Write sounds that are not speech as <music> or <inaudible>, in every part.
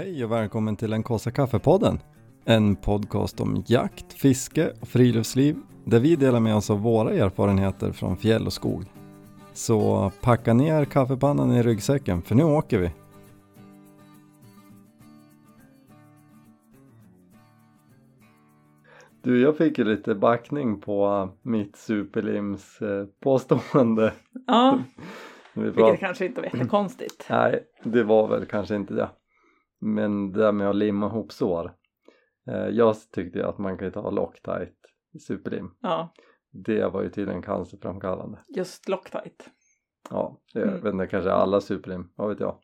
Hej och välkommen till den kaffe kaffepodden. En podcast om jakt, fiske och friluftsliv där vi delar med oss av våra erfarenheter från fjäll och skog. Så packa ner kaffepannan i ryggsäcken för nu åker vi. Du, jag fick ju lite backning på mitt superlims eh, påstående. Ja, <laughs> Vi vilket kanske inte var jättekonstigt. Nej, det var väl kanske inte det. Men det där med att limma ihop sår. Eh, jag tyckte ju att man kan ju ta Loctite superlim. Ja, Det var ju tydligen cancerframkallande. just Loctite. Ja, jag Mm. vet inte, kanske alla superlim, vad vet jag.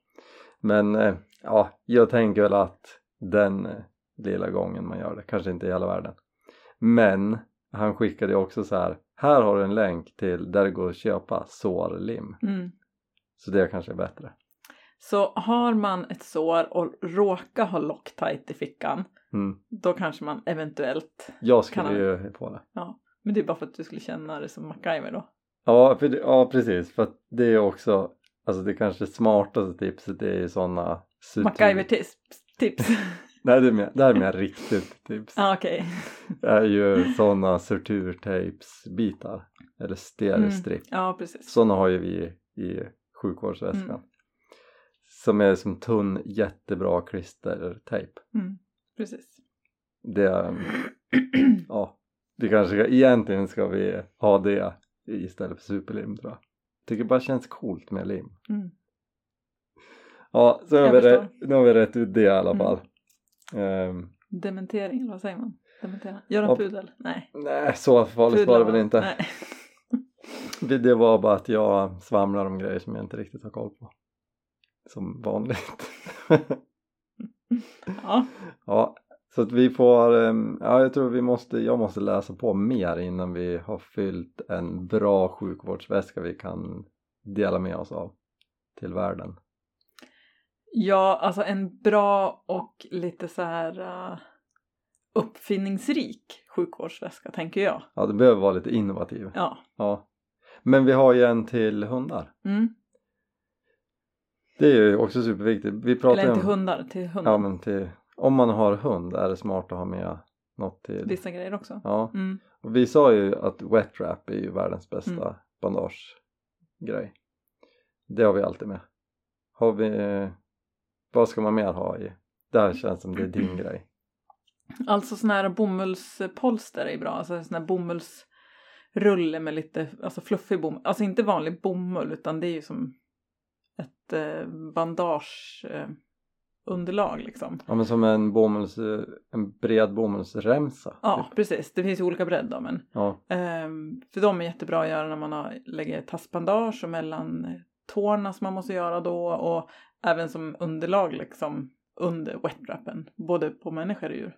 Men eh, ja, jag tänker väl att den eh, lilla gången man gör det, kanske inte i hela världen. Men han skickade ju också så här, här har du en länk till där det går att köpa sårlim. Mm. Så det kanske är bättre. Så har man ett sår och råkar ha Loctite i fickan, Mm. då kanske man eventuellt, Jag skulle Kan ju på det. ja, men det är bara för att du skulle känna det som MacGyver då. Ja, för det, ja precis, för att det är också, alltså det kanske smartaste tipset är ju sådana MacGyver-tips. Tips. <laughs> Nej, det är mer, det här är mer riktigt tips. Ja, okej. <laughs> Det är ju sådana surturtejpsbitar eller stereostrip. Ja, precis. Sådana har ju vi i sjukvårdsväskan. Mm. Som är som tunn jättebra klistertejp. Mm. Precis. Det, <clears throat> ja, det kanske ska, egentligen ska vi ha det istället för superlim tror jag. Tycker det bara känns coolt med lim. Mm. Ja, så har vi, rätt, nu har vi rätt ut det i alla Mm. fall. Ehm, Dementering, eller vad säger man? Dementera. Gör en Ja. pudel? Nej. nej, så farligt var det väl inte. Nej. <laughs> Det var bara att jag svamlar om grejer som jag inte riktigt har koll på. Som vanligt. <laughs> Ja, ja, så att vi får, ehm, ja jag tror vi måste, jag måste läsa på mer innan vi har fyllt en bra sjukvårdsväska vi kan dela med oss av till världen. Ja, alltså en bra och lite så här uh, uppfinningsrik sjukvårdsväska tänker jag. Ja, det behöver vara lite innovativ. Ja. Ja. Men vi har ju en till hundar. Mm. Det är ju också superviktigt. Vi pratar Eller inte om, hundar, till hundar. ja men till, om man har hund är det smart att ha med något till. Vissa grejer också. Ja, Mm. och vi sa ju att wet wrap är ju världens bästa Mm. bandagegrej. Det har vi alltid med. Har vi, vad ska man mer ha i? Det här känns som det är din grej. Alltså sån här bomullspolster är bra. Alltså sån här bomullsrulle med lite alltså fluffig bomull. Alltså inte vanlig bomull utan det är ju som eh, bandage eh, underlag liksom. Ja men som en bomulls, en bred bomullsremsa. Ja, typ. precis. Det finns ju olika bredd då men ja. Ehm, för de är jättebra att göra när man har, lägger tassbandage och mellan tårna som man måste göra då och även som underlag liksom under wetwrappen, både på människor och djur.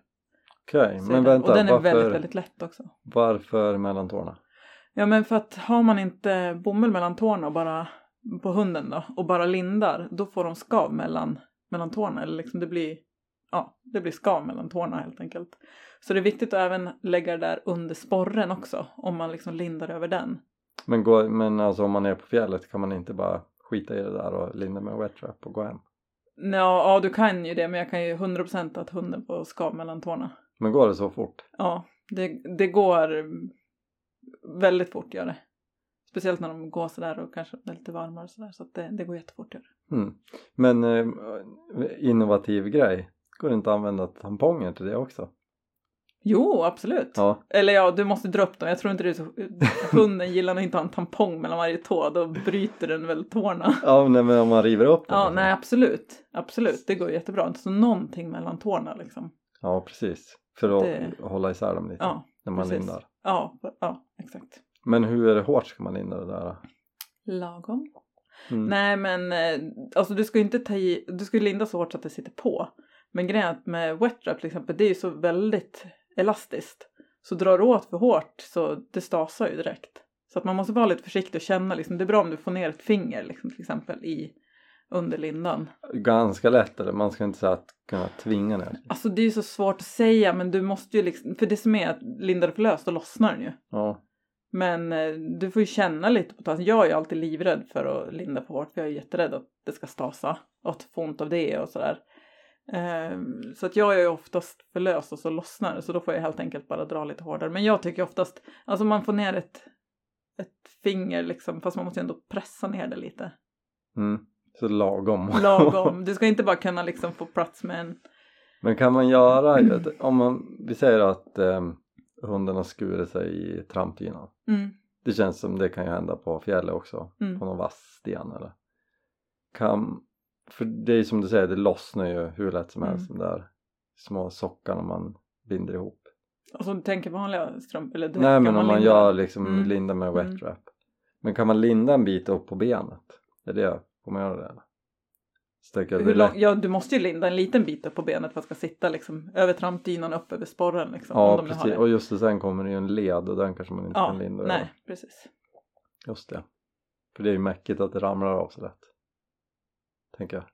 Okej, är men vänta. och den är varför, väldigt, väldigt lätt också. varför mellan tårna? Ja men för att har man inte bomull mellan tårna och bara på hunden då och bara lindar då får de skav mellan, mellan tårna eller liksom det blir ja, det blir skav mellan tårna helt enkelt. Så det är viktigt att även lägga det där under sporren också om man liksom lindar över den. Men, gå, men alltså om man är på fjället kan man inte bara skita i det där och linda med wet wrap och gå hem? Ja, ja, du kan ju det, men jag kan ju 100% att hunden får skav mellan tårna. Men går det så fort? Ja, det, det går väldigt fort gör det. Speciellt när de går sådär och kanske är lite varmare och sådär. Så att det, det går jättefort gör det. Mm. Men eh, innovativ grej, går det inte att använda tamponger till det också? Jo, absolut. Ja, Eller ja, du måste dra upp dem. Jag tror inte det är så... Hunden gillar nog inte att ha en tampong mellan varje tå. Då bryter den väl tårna. ja nej, men om man river upp den. Ja, alltså. nej absolut. Absolut, det går jättebra. Så någonting mellan tårna liksom. Ja, precis. För att Det- hålla isär dem lite Ja, när man precis. lindar. Ja, ja, exakt. Men hur är det hårt ska man linda det där? Lagom. Mm. Nej men eh, alltså du ska ju inte ta i, du ska linda så hårt så att det sitter på. Men grejen med wet wrap till exempel det är ju så väldigt elastiskt. Så drar du åt för hårt så det stasar ju direkt. Så att man måste vara lite försiktig och känna liksom, det är bra om du får ner ett finger liksom till exempel i under lindan. Ganska lätt eller man ska inte säga att kunna tvinga ner. Alltså det är ju så svårt att säga men du måste ju liksom, för det som är att lindar du för löst då lossnar den ju. Ja, Men eh, du får ju känna lite på tassen. Jag är ju alltid livrädd för att linda för hårt. För jag är jätterädd att det ska stasa. Och att få ont av det och sådär. Eh, så att jag är ju oftast för lös och så lossnar det så då får jag helt enkelt bara dra lite hårdare. Men jag tycker oftast, alltså man får ner ett, ett finger liksom fast man måste ju ändå pressa ner det lite. Mm. Så lagom. Lagom. <laughs> Du ska inte bara kunna liksom få plats med en Men kan man göra, <clears throat> om man, vi säger att eh, hunden har skurit sig i trampdynan. mm, Det känns som det kan ju hända på fjället också, Mm. på någon vass sten eller. Kan, för det är som du säger, det lossnar ju hur lätt som helst Mm. de där små sockarna man binder ihop. Alltså du tänker vanliga strumpor eller dräkt, Nej men om man linda? gör liksom Mm. linda med wet Mm. wrap. Men kan man linda en bit upp på benet? Är det, får man göra det eller? Så jag, Hur lång, ja du måste ju linda en liten bit upp på benet för att ska sitta liksom över trampdynan upp över sporren liksom. om Ja precis, och just det, sen kommer det ju en led och den kanske man inte Ja, kan linda nej över. precis. Just det. För det är ju mäckigt att det ramlar av så lätt. Tänker jag.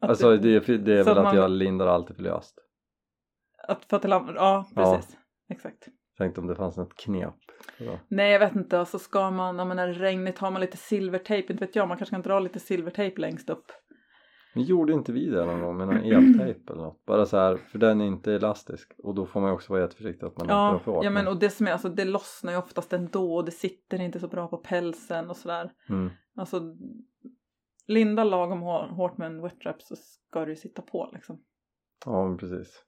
Att Alltså du- det, är- det är väl att man- jag lindar alltid för löst. Att för att det ja Ja. precis. Exakt. Tänkte om det fanns något knep. Så. Nej jag vet inte, alltså ska man, om man är regnigt har man lite silvertejp, inte vet jag, man kanske kan dra lite silvertejp längst upp. Men gjorde inte vi det någon gång med någon eltejp eller något? Bara så här, för den är inte elastisk och då får man ju också vara jätteförsiktig att man inte drar Ja, för hårt. ja men och det som är, alltså det lossnar ju oftast ändå och det sitter inte så bra på pälsen och sådär. mm. Alltså linda lagom hår- hårt med en wet wrap så ska det ju sitta på liksom. Ja men precis.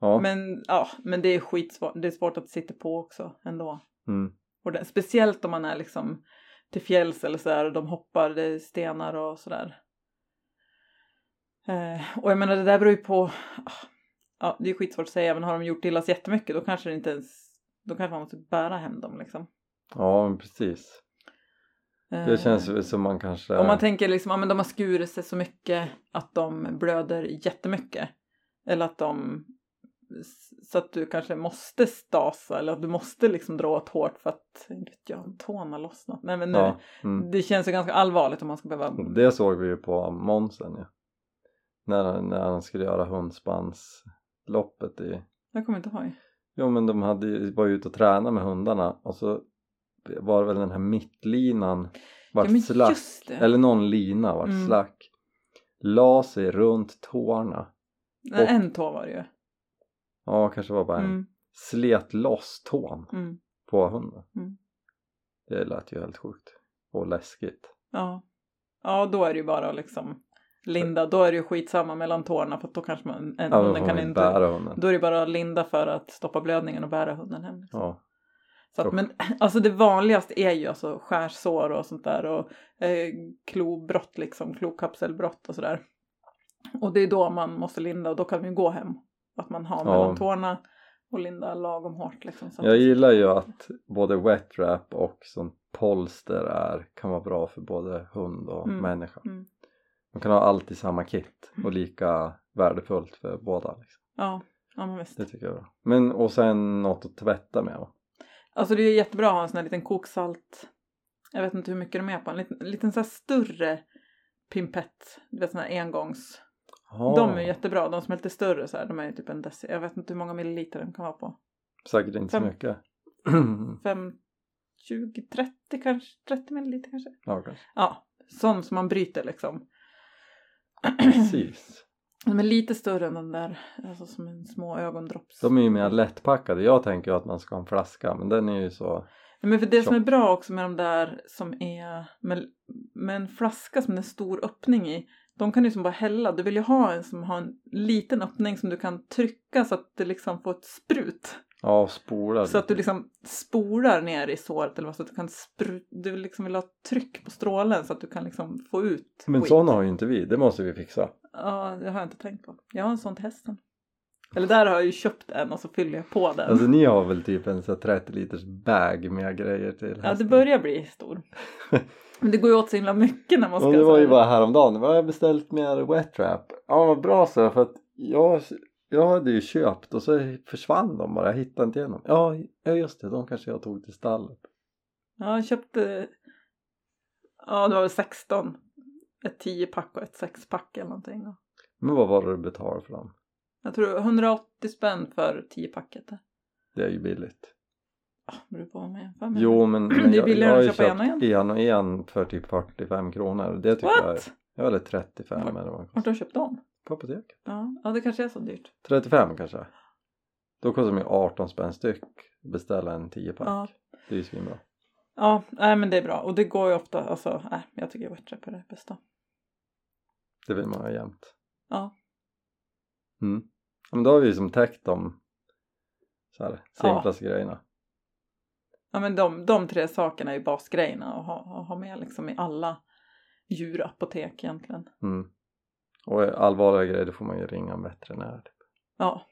Ja. Men ja, men det är skitsvårt, det är svårt att sitta på också ändå. Mm. Och det, speciellt om man är liksom till fjälls eller sådär och de hoppar, det är stenar och sådär. Eh, och jag menar det där beror ju på, ah, ja det är skitsvårt att säga men har de gjort illa sig jättemycket då kanske det inte ens, då kanske man måste bära hem dem liksom. ja men precis. Eh, Det känns ju som man kanske... Om man tänker liksom, ja men de har skurit sig så mycket att de blöder jättemycket. Eller att de, så att du kanske måste stasa eller att du måste liksom dra åt hårt för att, jag, tån har lossnat. Nej men nu, ja, mm. det känns ju ganska allvarligt om man ska behöva, Det såg vi ju på Monsen ja. När, när han skulle göra hundspannsloppet i jag kommer inte ihåg. Jo men de hade ju, var ju ute och tränade med hundarna och så var det väl den här mittlinan vart ja slack eller någon lina vart Mm. slack la sig runt tårna Nej, och- en tå var det ju. Ja kanske var bara en Mm, slet loss tån mm, på hunden Mm. det lät ju helt sjukt och läskigt ja. Ja då är det ju bara liksom linda, då är det ju skitsamma mellan tårna för då kanske man, en, ja då hunden kan inte, bära hunden då är det bara linda för att stoppa blödningen och bära hunden hem. Liksom. ja Så att, men <clears throat> alltså det vanligaste är ju alltså skärsår och sånt där och eh, klobrott liksom, klokapselbrott och sådär. Och det är då man måste linda och då kan man ju gå hem. Att man har Ja. mellan tårna och linda lagom hårt liksom. Jag gillar ju att både wet wrap och sånt polster är, kan vara bra för både hund och Mm. människa Mm. man kan ha allt i samma kit och lika värdefullt för båda liksom. Ja, ja men visst. Det tycker jag är bra. Men och sen något att tvätta med va? Alltså det är jättebra att ha en sån här liten koksalt. Jag vet inte hur mycket de är på. En liten, en liten så här större pimpett. Du vet sån här engångs. Ja, De är jättebra. De som är lite större så här. De är ju typ en deci. Jag vet inte hur många milliliter den kan vara på. Säkert inte så Fem. mycket. 5, 20, 30 kanske. 30 milliliter kanske. ja, kanske. Ja, sån som man bryter liksom. Precis. <clears throat> De är lite större än den där. Alltså som en små ögondropps. De är ju mer lättpackade. Jag tänker ju att man ska ha en flaska men den är ju så Men för det som är bra också med de där som är med, med en flaska som det är en stor öppning i. De kan du som bara hälla. Du vill ju ha en som har en liten öppning som du kan trycka så att det liksom får ett sprut. ja spolar Så att du liksom spolar ner i såret eller vad så att du kan sprut, du liksom vill ha tryck på strålen så att du kan liksom få ut Men skit. sådana har ju inte vi. Det måste vi fixa. Ja, det har jag inte tänkt på. Jag har en sån till hästen. Eller där har jag ju köpt en och så fyller jag på den. Alltså ni har väl typ en så här 30 liters bag med grejer till ja, det hästen? börjar bli stor. <laughs> Men det går ju åt så himla mycket när man ska... Och det var ju här- bara häromdagen, vad har jag beställt mer wet wrap? Ja vad bra så för att jag, jag hade ju köpt och så försvann de bara, jag hittade inte igenom. Ja, ja just det, de kanske jag tog till stallet. Ja, jag köpte... Ja, det var väl 16. Ett 10-pack och ett 6-pack eller någonting. Men vad var det du betalade för dem? Jag tror 180 spänn för 10-packet. Det är ju billigt. Ja, beror på vad man jämför med. Jo men, <clears throat> men Det är jag, billigare jag att ju köpa en och köpt en och en för typ 45 kronor. Det tycker jag är, What? Ja, eller 35 Vart- eller vad det Vart har du köpt dem? På apoteket. Ja, ja det kanske är så dyrt. 35 kanske. Då kostar de ju 18 spänn styck. Beställa en 10 pack. Ja. Det är ju svinbra. Ja, nej men det är bra. Och det går ju ofta, alltså, nej, jag tycker Wettrap är det bästa. Det vill man ha jämt. Ja. Mm. Ja, Men då har vi som täckt de så här, simplaste grejerna. Ja men de, de tre sakerna är ju basgrejerna att ha, att ha med liksom i alla djurapotek egentligen. Mm. Och allvarliga grejer då får man ju ringa en veterinär. Typ. Ja.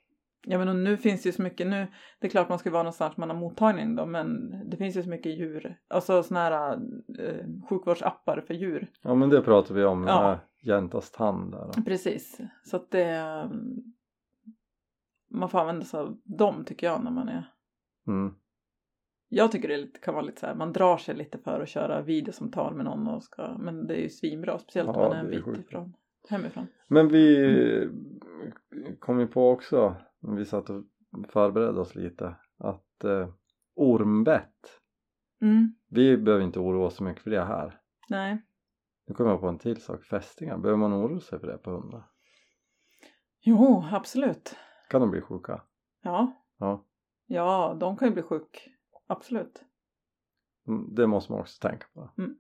Ja men och nu finns det ju så mycket nu, det är klart man ska vara någonstans man har mottagning då men det finns ju så mycket djur, alltså såna här eh, sjukvårdsappar för djur. Ja men det pratar vi om, Ja. ja. Jäntas tand där. Precis, så att det mm, man får använda sig av dem tycker jag när man är Mm. Jag tycker det kan vara lite så här, man drar sig lite för att köra videosamtal med någon och ska, men det är ju svinbra, speciellt om Ja, man är en bit sjukt ifrån, hemifrån. Men vi kom ju på också, när vi satt och förberedde oss lite, att eh, ormbett, Mm, vi behöver inte oroa oss så mycket för det här. nej. Nu kommer jag på en till sak, fästingar, behöver man oroa sig för det på hundar? Jo, absolut. Kan de bli sjuka? Ja, Ja, ja, de kan ju bli sjuk. Absolut. Mm, det måste man också tänka på. Mm.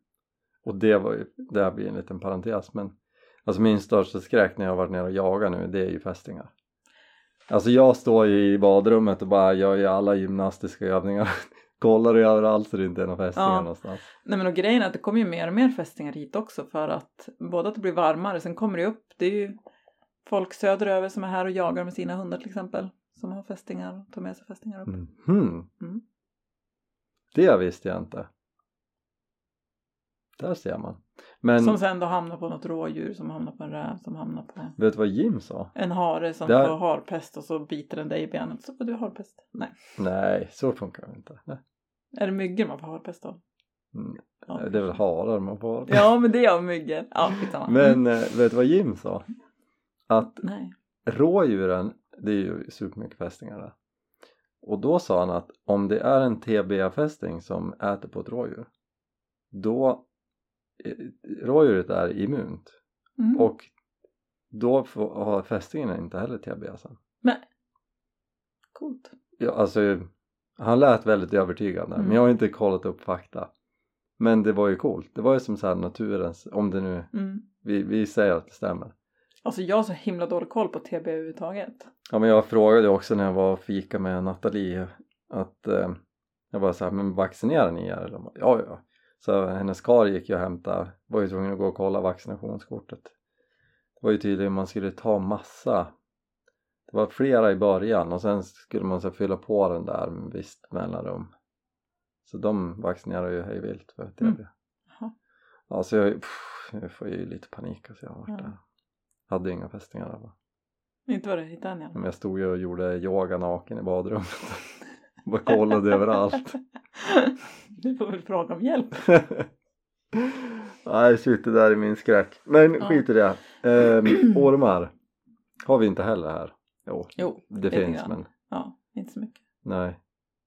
Och det var ju, det här blir en liten parentes men alltså min största skräck när jag har varit nere och jagat nu det är ju fästingar. Alltså jag står ju i badrummet och bara gör ju alla gymnastiska övningar <laughs> kollar överallt så det inte är några fästingar Ja. någonstans. Nej men och grejen är att det kommer ju mer och mer fästingar hit också för att både att det blir varmare, sen kommer det upp, det är ju folk söderöver som är här och jagar med sina hundar till exempel. Som har fästingar och tar med sig fästingar upp. Mhm. Mm. Det visste jag inte. Där ser man. Men Som sen då hamnar på något rådjur, som hamnar på en räv, som hamnar på vet du vad Jim sa? en hare som Där- får harpest och så biter den dig i benet. Så får du harpest. Nej. Nej, så funkar det inte. Nej. Är det myggor man får harpest av? Mm, Ja, Det är väl harar man får. Ja men det är av myggor. Ja skitsamma. <laughs> Men eh, vet du vad Jim sa? Att Nej. rådjuren, det är ju supermycket fästingar där. Och då sa han att om det är en TBA-fästing som äter på ett rådjur då rådjuret är immunt Mm. och då får, har fästingen inte heller TBA sen. Coolt. Ja, alltså han lät väldigt övertygande Mm. men jag har inte kollat upp fakta. Men det var ju coolt. Det var ju som så här naturens, om det nu, Mm. vi, vi säger att det stämmer. Alltså jag har så himla dålig koll på TB överhuvudtaget. Ja men jag frågade också när jag var och fika med Nathalie att eh, jag var så här, men vaccinerar ni er? Eller? de bara, Ja ja. Så hennes kar gick ju och hämtade, var ju tvungen att gå och kolla vaccinationskortet. Det var ju tydligen man skulle ta massa, det var flera i början och sen skulle man så fylla på den där med visst mellanrum. Så de vaccinerar ju hej vilt för TB. Mm. Ja så jag, pff, jag får ju lite panik alltså jag har varit Ja. där. Hade inga fästingar där. Inte vad det hittade än Men jag stod ju och gjorde yoga naken i badrummet. <laughs> Bara kollade överallt. <laughs> Du får väl fråga om hjälp. <laughs> Nej shit det där är min skräck. Men Ja. skit i det. Ehm, <clears throat> ormar har vi inte heller här. Jo, Jo, det finns men Ja, inte så mycket. nej.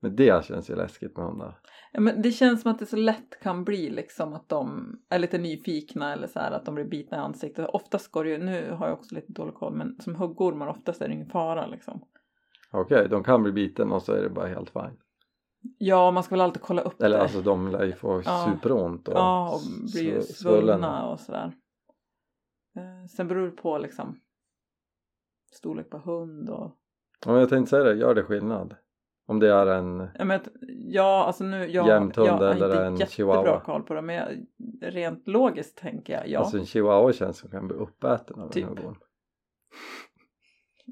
Men det känns ju läskigt med hundar. Ja, men det känns som att det så lätt kan bli liksom att de är lite nyfikna eller så här att de blir bitna i ansiktet. Oftast går det ju, nu har jag också lite dålig koll, men som huggormar oftast är det ingen fara liksom. Okej, de kan bli biten och så är det bara helt fine. Ja, man ska väl alltid kolla upp Eller det. alltså de lär ju få Ja. superont och, ja, och blir svullen. svullna och sådär. Eh, sen beror det på liksom storlek på hund och Ja, men jag tänkte säga det, gör det skillnad? Om det är en Ja, men, ja alltså nu, jag, Jämthund jag har eller inte en jättebra chihuahua? koll på det men jag, rent logiskt tänker jag ja. Alltså en chihuahua känns som kan bli uppäten av Typ. en huggorm.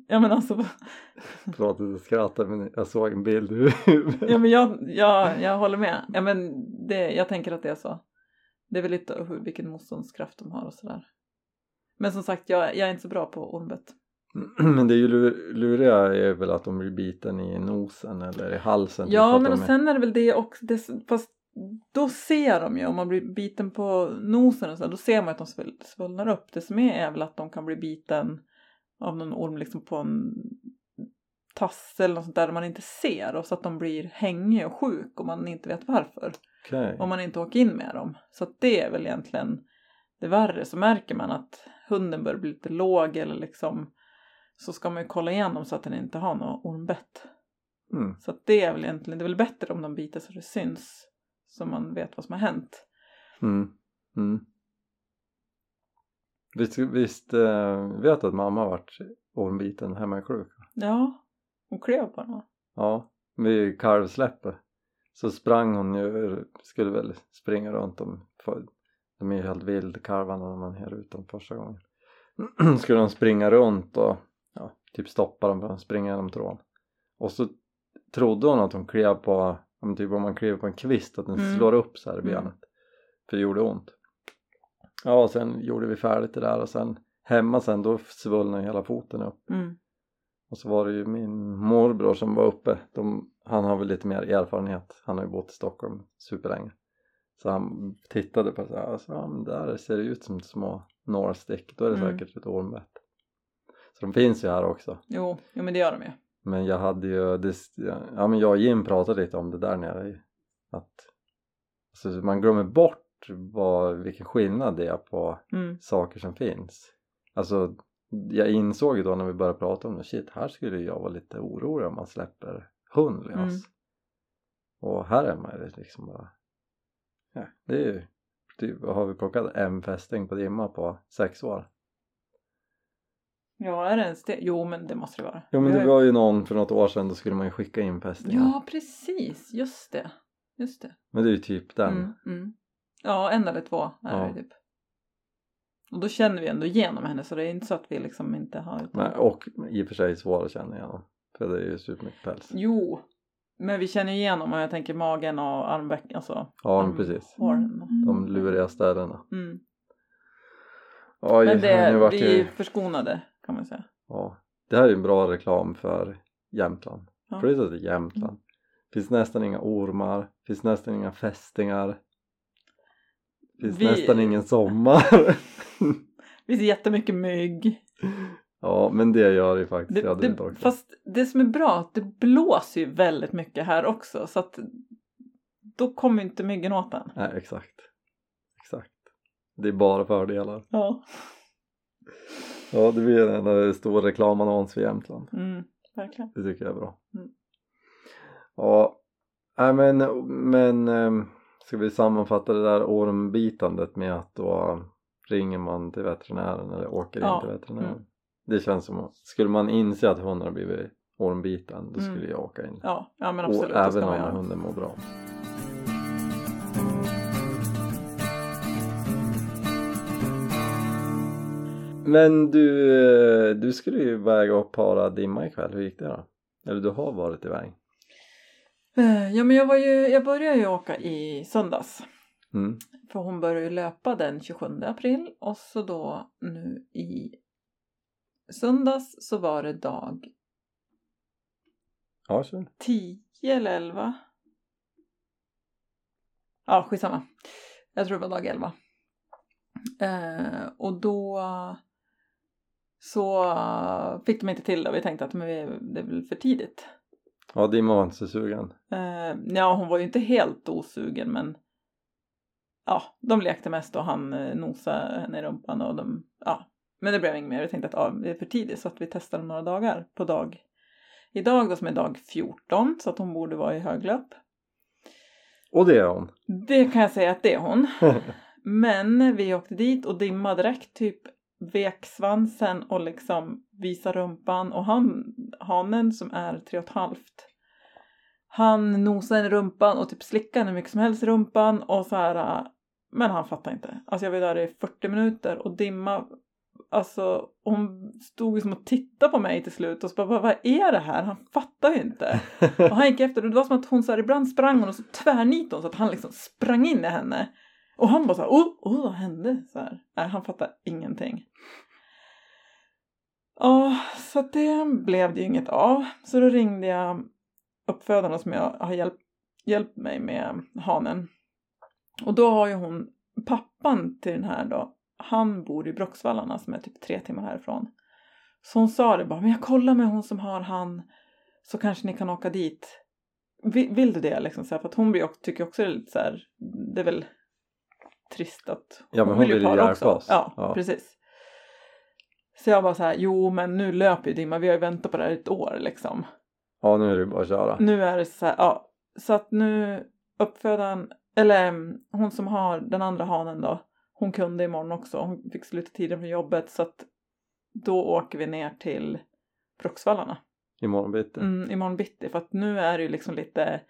Ja men alltså, Förlåt att jag skrattar men jag såg en bild i huvudet. ja men jag, jag, jag håller med. Ja men det, jag tänker att det är så. Det är väl lite hur, vilken motståndskraft de har och sådär. Men som sagt, jag, jag är inte så bra på ormbett. <clears throat> Men det är ju lu- luriga är väl att de blir biten i nosen eller i halsen. typ Ja men och är- sen är det väl det också, det, fast då ser de ju om man blir biten på nosen och så, då ser man att de svull- svullnar upp. Det som är är väl att de kan bli biten av någon orm liksom på en tass eller något sånt där man inte ser och så att de blir hängig och sjuk och man inte vet varför. Okej. Om man inte åker in med dem. Så att det är väl egentligen det är värre så märker man att hunden börjar bli lite låg eller liksom så ska man ju kolla igenom så att den inte har något ormbett. Mm. Så att det är väl egentligen, det är väl bättre om de biter så det syns så man vet vad som har hänt. Mm. Mm. Visst, visst eh, vet du att mamma har varit ormbiten hemma i Kluk? Ja, hon klev på va? Ja, vid kalvsläppet så sprang hon ju, skulle väl springa runt dem för de är ju helt vildkalvarna när man hyr ut dem första gången <clears throat> skulle de springa runt och ja, typ stoppa dem för att springa genom tråden och så trodde hon att hon klev på om typ om man kliver på en kvist att den Mm. slår upp så här i Mm. benet för det gjorde ont ja och sen gjorde vi färdigt det där och sen hemma sen då svullnade hela foten upp. Mm. och så var det ju min morbror som var uppe. De, han har väl lite mer erfarenhet. Han har ju bott i Stockholm superlänge. Så han tittade på det så här, alltså, ja men där ser det ut som små nålstick. Då är det Mm. säkert ett ormbett så de finns ju här också. Jo, jo men det gör de ju. men jag hade ju, det, ja men jag och Jim pratade lite om det där nere att alltså man glömmer bort vad, vilken skillnad det är på Mm. saker som finns alltså jag insåg ju då när vi började prata om det shit här skulle jag vara lite orolig om man släpper hund lös Mm. och här är man ju liksom bara ja, det är ju typ, har vi plockat en fästing på dimma på sex år Ja, är det ens det? Jo, men det måste det vara. jo men det var ju någon för något år sedan då skulle man ju skicka in fästingar Ja, precis. Just det. Just det. men det är ju typ den Mm, mm. Ja, en eller två är Ja. det typ. Och då känner vi ändå igenom henne så det är inte så att vi liksom inte har... Utan... Nej, och i och för sig svår att känna igenom för det är ju supermycket päls Jo, men vi känner igenom och jag tänker magen och armveck, alltså ja men precis armhåren. de luriga ställena Mm. Oj, Men det, nu vart vi är ju, förskonade kan man säga. ja, det här är ju en bra reklam för Jämtland Ja. flytta till Jämtland finns nästan inga ormar finns nästan inga fästingar finns Vi- nästan ingen sommar Det <laughs> finns jättemycket mygg. ja men det gör det faktiskt Det, det, också fast det som är bra är att det blåser ju väldigt mycket här också så att då kommer inte myggen åt den. nej exakt exakt det är bara fördelar Ja. <laughs> ja det blir en eh, stor reklamannons för Jämtland Mm, verkligen. Det tycker jag är bra. Mm. Ja, nej men, men ehm, ska vi sammanfatta det där ormbitandet med att då ringer man till veterinären eller åker Ja, in till veterinären. mm. Det känns som att skulle man inse att hunden har blivit ormbiten då Mm. skulle jag åka in. Ja, ja men absolut. och även om göra. hunden mår bra. Men du, du skulle ju väga och para dimma ikväll, hur gick det då? Eller du har varit iväg? Eh, Ja men jag var ju, jag började ju åka i söndags. Mm. För hon började ju löpa den 27 april och så då nu i söndags så var det dag Ja, kör. 10 eller 11. Ja, skitsamma. Jag tror det var dag 11. Eh, och då så fick de inte till det. Vi tänkte att men det är väl för tidigt. Var inte så sugen. Eh, ja, hon var ju inte helt osugen men ja, de lekte mest och han eh, nosade henne i rumpan och de, ja, men det blev inget mer. Vi tänkte att ja, det är för tidigt så att vi testar om några dagar på dag idag då som är dag 14 så att hon borde vara i höglöp. Och det är hon. Det kan jag säga att det är hon. <laughs> Men vi åkte dit och Dimma direkt typ vek svansen och liksom visade rumpan och han, hanen som är tre och ett halvt han nosade i rumpan och typ slickade hur mycket som helst i rumpan och så här äh, men han fattade inte. Alltså jag var där i 40 minuter och Dimma Alltså hon stod liksom och tittade på mig till slut och så bara vad vad är det här? Han fattar ju inte. <laughs> Och han gick efter och det var som att hon så här, ibland sprang hon och så tvärnitade hon så att han liksom sprang in i henne. Och han bara så här, oh, oh vad hände? Så här. Nej, han fattar ingenting. Ja, så det blev det ju inget av. Så då ringde jag uppfödarna som jag har hjälpt, hjälpt mig med hanen. Och då har ju hon, pappan till den här då, han bor i Brocksvallarna som är typ tre timmar härifrån. Så hon sa det bara, men jag kollar med hon som har han så kanske ni kan åka dit. Vill, vill du det liksom? Så här, för att hon blir, tycker också det är lite så här, det är väl trist att Ja, men hon vill ju para hjälpa oss. Ja, Ja. precis. Så jag bara så här, jo men nu löper ju Dimma, vi har ju väntat på det här ett år liksom. Ja nu är det bara att köra. Nu är det så här, ja. Så att nu uppfödaren, eller mm, hon som har den andra hanen då, hon kunde imorgon också. Hon fick sluta tidigare från jobbet så att då åker vi ner till Bruksvallarna Imorgon bitti. mm, imorgon bitti. För att nu är det ju liksom lite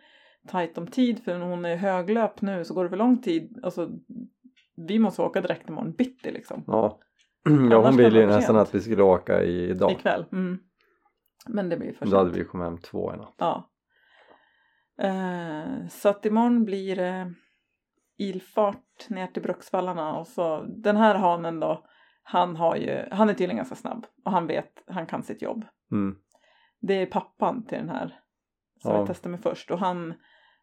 tajt om tid för hon är höglöp nu så går det för lång tid. Alltså vi måste åka direkt imorgon bitti liksom. Ja. <clears throat> ja hon ville ju nästan sent. att vi skulle åka i- idag. Ikväll. Mm. Men det blir för Då hade sent. vi kommit hem två i natt. Ja. Eh, så att imorgon blir det ilfart ner till Bruksvallarna och så den här hanen då han har ju, han är tydligen ganska snabb och han vet, han kan sitt jobb. Mm. Det är pappan till den här som Ja. jag testade med först och han,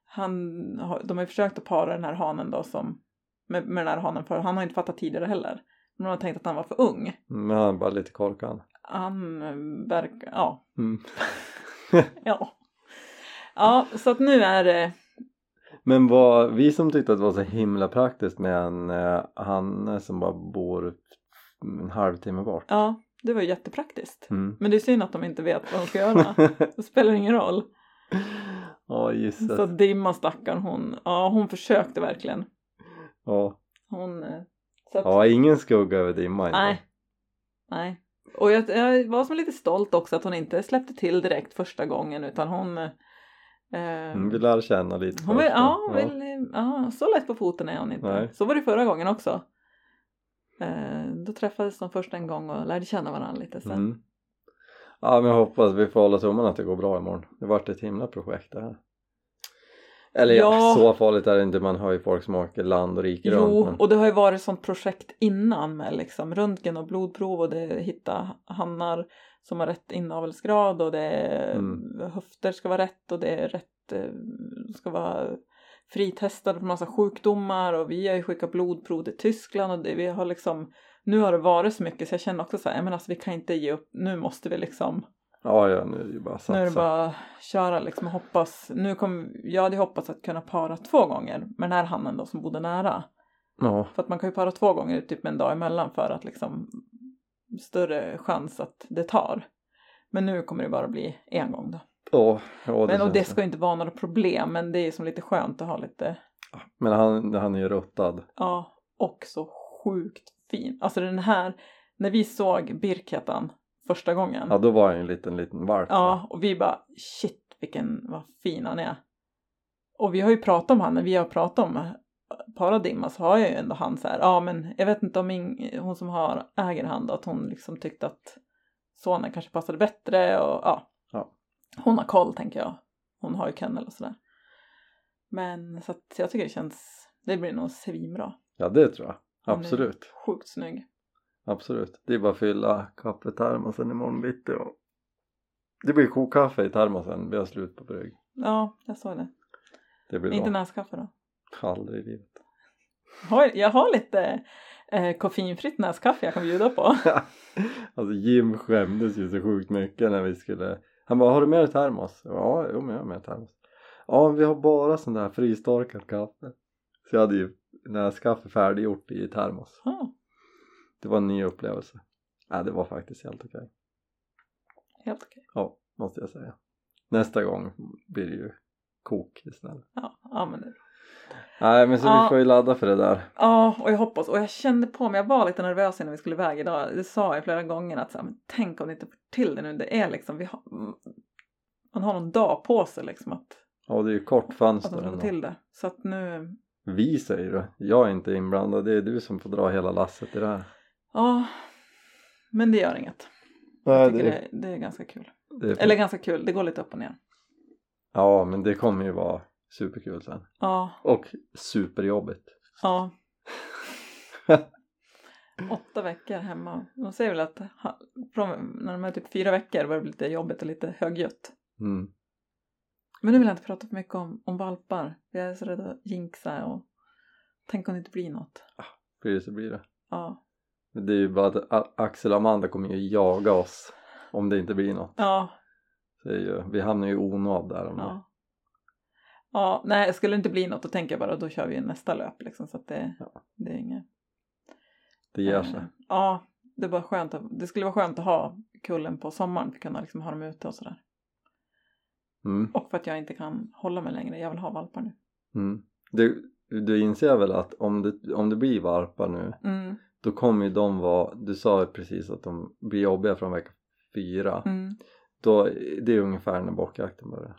han de har ju försökt att para den här hanen då som med, med den här hanen för han har inte fattat tidigare heller. Men de har tänkt att han var för ung. Men han är bara lite korkad. Han eh, verkar, ja, Mm. <laughs> ja. Ja, så att nu är det Men vad, vi som tyckte att det var så himla praktiskt med en eh, han som bara bor en halvtimme bort. Ja, det var ju jättepraktiskt. Mm. Men det är synd att de inte vet vad de ska göra. <laughs> Det spelar ingen roll. Ja gissat. Så Dimma stackarn hon, ja hon försökte verkligen. Ja. Hon, eh, så att, ja, ingen skugga över dimma inte. nej. Nej. Och jag, jag var som lite stolt också att hon inte släppte till direkt första gången utan hon eh, Mm, vi lär känna lite hon vill, ja, hon vill, ja, så lätt på foten är hon inte. Nej. Så var det förra gången också. Eh, då träffades de först en gång och lärde känna varandra lite sen. Mm. Ja men jag hoppas vi får hålla tummarna att det går bra imorgon. Det vart ett himla projekt det här. Eller ja, så farligt är det inte. Man hör ju folk som åker land och rike Jo, runt. Men... och det har ju varit sånt projekt innan med liksom röntgen och blodprov och det hitta hannar som har rätt inavelsgrad och det Mm. höfter ska vara rätt och det är rätt eh, ska vara fritestade för massa sjukdomar och vi har ju skickat blodprov till Tyskland och det, vi har liksom nu har det varit så mycket så jag känner också så här, men alltså vi kan inte ge upp, nu måste vi liksom Ja, ja nu är det ju bara satsa. nu är det bara köra liksom och hoppas, nu kom, jag hade hoppats att kunna para två gånger med den här hannen då som bodde nära. Ja, För att man kan ju para två gånger typ en dag emellan för att liksom större chans att det tar. Men nu kommer det bara bli en gång då. ja, ja det Men och det ska ju inte vara några problem men det är som lite skönt att ha lite, Men han, han är ju ruttad. ja, och så sjukt fin. Alltså den här, när vi såg Birketan första gången. Ja, då var han ju en liten, liten valp. Ja, och vi bara shit vilken, vad fin han är. Och vi har ju pratat om han, när vi har pratat om Paradimma så har jag ju ändå han så här, ja men jag vet inte om min, hon som har, äger han då, att hon liksom tyckte att sonen kanske passade bättre och ja. Ja. Hon har koll tänker jag. Hon har ju kennel och sådär. Men så att jag tycker det känns, det blir nog svinbra. Ja, det tror jag. Absolut. Sjukt snygg. Absolut. Det är bara att fylla kaffetermosen imorgon bitti och det blir kokkaffe i termosen. Vi har slut på brygg. Ja, jag såg det. Det blir Inte näskaffe då. Aldrig i livet. Jag har, jag lite eh, koffeinfritt näskaffe jag kan bjuda på. <laughs> alltså Jim skämdes ju så sjukt mycket när vi skulle Han bara, har du mer termos? Ja, jo men jag har mer termos Ja, vi har bara sån där frystorkat kaffe Så jag hade ju näskaffe färdiggjort i termos Ja, Det var en ny upplevelse Nej, det var faktiskt helt okej helt okej. Ja, måste jag säga Nästa gång blir det ju kok istället Ja, ja, men det. Nej, men så Ja. vi får ju ladda för det där ja, och jag hoppas. Och jag kände på mig, jag var lite nervös innan vi skulle iväg idag. Det sa jag flera gånger att så här, men tänk om det inte får till det nu. Det är liksom, vi har, man har någon dag på sig liksom att, Ja, det är ju kort att man fönster ändå till det. Så att nu, Vi säger det, jag är inte inblandad Det är du som får dra hela lasset i det här ja. Men det gör inget. Nej, Jag tycker det, det, det är ganska kul. är Eller ganska kul, det går lite upp och ner. Ja, men det kommer ju vara superkul sen. Ja, Och superjobbigt. ja. <laughs> Åtta veckor hemma. De säger väl att när de är typ fyra veckor var det lite jobbigt och lite högljutt. Mm. Men nu vill jag inte prata för mycket om, om valpar. Jag är så rädd att jinxa och tänk om det inte blir något. Blir det så blir det. Ja, Men Det är ju bara att Axel och Amanda kommer ju jaga oss om det inte blir något. ja, Så det är ju, vi hamnar ju i onåd där. Om det. ja. Ja, nej, skulle det inte bli något då tänker jag bara då kör vi nästa löp liksom så att det, Ja. det är inget. Det ger eh, sig. Ja, det är bara skönt att, det skulle vara skönt att ha kullen på sommaren för att kunna liksom ha dem ute och sådär. Mm. Och för att jag inte kan hålla mig längre, jag vill ha valpar nu. Mm. Du, du inser väl att om det, om det blir varpar nu Mm, då kommer ju de vara, du sa ju precis att de blir jobbiga från vecka fyra mm. då, det är ungefär när bockjakten börjar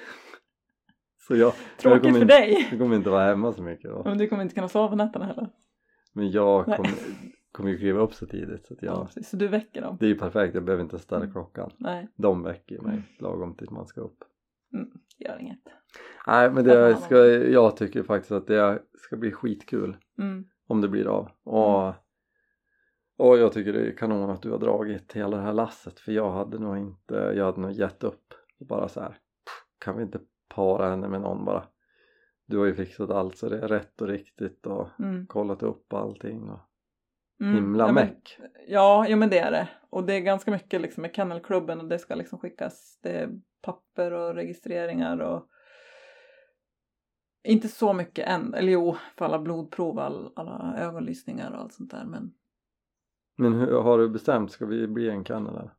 <laughs> så jag, jag Tråkigt kommer för inte, dig! jag kommer inte vara hemma så mycket då Men du kommer inte kunna sova på nätterna heller. men jag kommer, kommer ju kliva upp så tidigt så att Ja. jag, precis. Så du väcker dem? det är ju perfekt, jag behöver inte ställa Mm. klockan Nej, de väcker mig Mm. lagom tills man ska upp gör inget. nej men det fan. ska, jag tycker faktiskt att det ska bli skitkul Mm. om det blir av och, och jag tycker det är kanon att du har dragit hela det här lasset för jag hade nog inte, jag hade nog gett upp och bara så här "Pff, kan vi inte para henne med någon bara du har ju fixat allt så det är rätt och riktigt och Mm. kollat upp allting och Mm. himla ja, meck ja, ja, men det är det. Och det är ganska mycket liksom med kennelklubben och det ska liksom skickas. Det är papper och registreringar och inte så mycket än. Eller jo, för alla blodprov, all, alla ögonlysningar och allt sånt där. Men men hur, har du bestämt, ska vi bli en kennel eller?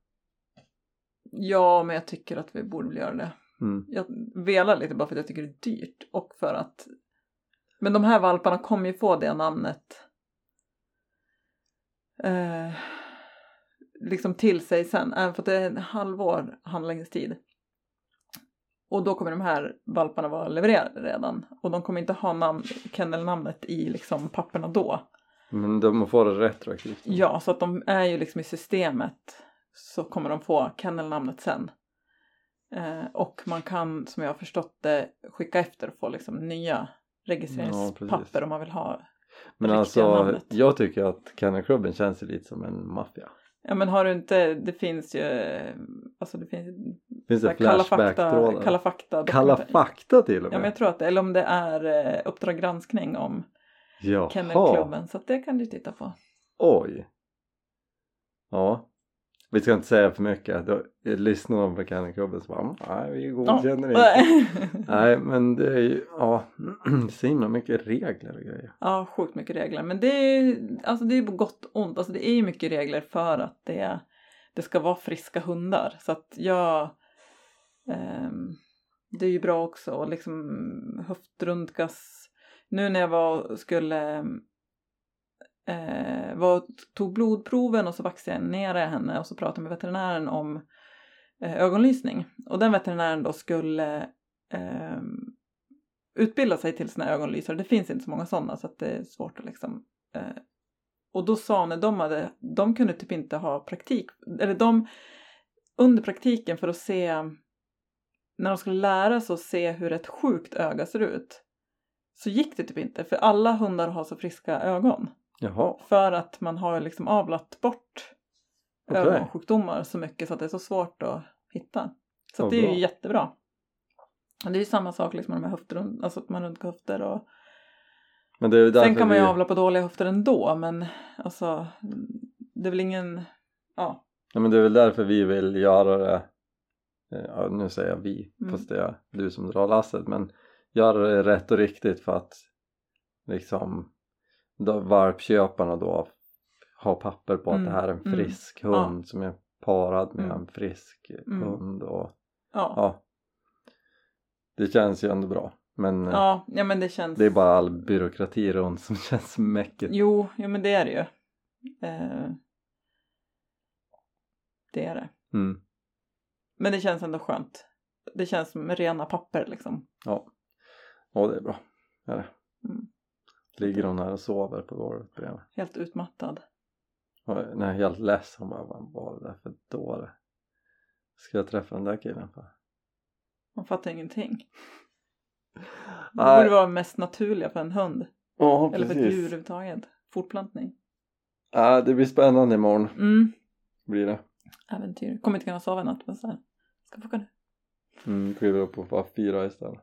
ja, men jag tycker att vi borde göra det. Mm. Jag velar lite bara för att jag tycker det är dyrt och för att men de här valparna kommer ju få det namnet eh, liksom till sig sen, även för att det är en halvår handläggningstid. Och då kommer de här valparna vara levererade redan och de kommer inte ha namn, kennelnamnet i liksom papperna då. men de får det retroaktivt Ja, så att de är ju liksom i systemet så kommer de få kennelnamnet sen. Eh, och man kan, som jag har förstått det, skicka efter och få liksom nya Ja, registreringspapper precis. om man vill ha. Men alltså namnet. jag tycker att kennelklubben känns ju lite som en maffia Ja men har du inte, det finns ju, alltså det finns finns det här Kalla fakta, flashback-trådar? Kalla fakta. Kalla fakta till och Ja med? men jag tror att det, eller om det är eh, Uppdrag granskning om Jaha, Kennelklubben. Så att det kan du titta på. oj. Ja, vi ska inte säga för mycket. Då lyssnar de på Kennelklubben så bara, "Mm, nej vi godkänner inte. <laughs> Nej men det är ju, ja, <clears throat> så himla mycket regler och grejer. Ja, sjukt mycket regler. Men det är alltså det är på gott och ont. Alltså det är ju mycket regler för att det, det ska vara friska hundar. Så att jag... ehm, det är ju bra också att liksom höftröntgas. Nu när jag var och skulle... Eh, var, tog blodproven och så vaccinerade jag henne och så pratade jag med veterinären om eh, ögonlysning. Och den veterinären då skulle eh, utbilda sig till sina ögonlysare. Det finns inte så många sådana så att det är svårt att liksom. Eh, och då sa när de hade, de kunde typ inte ha praktik, eller de under praktiken för att se när de skulle lära sig att se hur ett sjukt öga ser ut så gick det typ inte för alla hundar har så friska ögon Jaha, för att man har liksom avlat bort Okej. ögonsjukdomar så mycket så att det är så svårt att hitta. Så det är ju jättebra. Och det är ju samma sak liksom med de här höftrund, alltså att man röntgar höfter och sen kan man ju vi, avla på dåliga höfter ändå men alltså det är väl ingen, ja, ja, men det är väl därför vi vill göra det, eh, ja, nu säger jag vi, Mm. fast det är du som drar lasset, men göra det rätt och riktigt för att liksom då valpköparna då har papper på att Mm, det här är en mm, frisk hund som är parad med Mm. en frisk hund och ja, det känns ju ändå bra men eh, ja, ja men det känns, det är bara all byråkrati runt som <laughs> känns mäckigt jo, jo men det är det ju. Eh, det är det. mm. Men det känns ändå skönt. Det känns som rena papper liksom. ja. ja det är bra är det. Mm. Ligger hon här och sover på golvet bredvid Helt utmattad. och är helt less hon bara vad var det där för dåre ska jag träffa den där killen för Man fattar ingenting. <laughs> Det Nej. borde vara mest naturliga för en hund. ja Eller för ett djur precis överhuvudtaget. Fortplantning. ja, det blir spännande imorgon Mm. blir det Äventyr. Kommer inte kunna sova i natt men så här. Ska få kunna. mm, kliver upp och bara fyra istället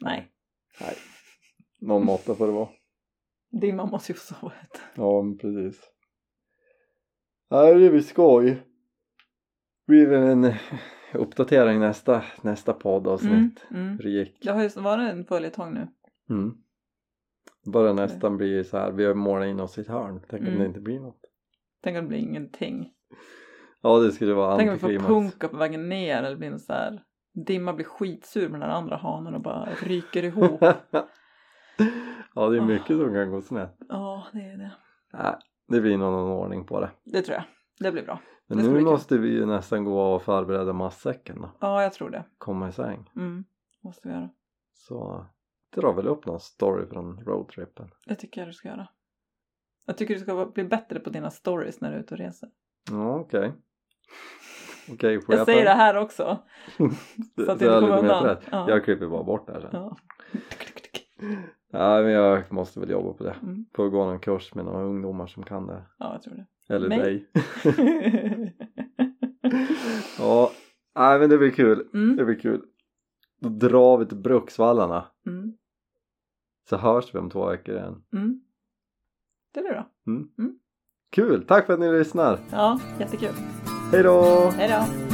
Nej. nej någon måtta får det vara Din mamma måste ju få sova ut. Ja, men precis. Nej, det blir skoj. Blir det en uppdatera i nästa, nästa poddavsnitt Mm, mm. hur det gick. Det har ju varit en följetong nu. Mm. Bara nästan blir så här, vi har målat in oss i ett hörn. Tänk om Mm. det inte blir något. Tänk om det blir ingenting. Ja det skulle vara Tänk om vi får antiklimax. punka på vägen ner eller blir något så här. Dimma blir skitsur med den andra hanen och bara ryker ihop. <laughs> ja det är mycket som kan gå snett. Ja, det är det. Nej, det blir nog någon ordning på det. Det tror jag. Det blir bra. Men nu måste vi ju nästan gå och förbereda matsäcken då. Ja, jag tror det. Komma i säng. Mm, måste vi göra. Så dra väl upp någon story från roadtrippen. Det tycker jag du ska göra. Jag tycker du ska bli bättre på dina stories när du är ute och reser. Ja okej. Okej får Jag, jag, säger det här också. <laughs> Så att du inte kommer undan. Ja. Jag klipper bara bort det här sen. Ja. Ja men jag måste väl jobba på det. Mm. Får gå någon kurs med några ungdomar som kan det. ja, jag tror det. Eller Mig? dig. <laughs> Ja, nej men det blir kul. mm. Det blir kul. Då drar vi till Bruksvallarna. Mm. Så hörs vi om två veckor igen. Mm. Det blir bra. Kul! Tack för att ni lyssnar! Ja, jättekul. Hej då! Hej då!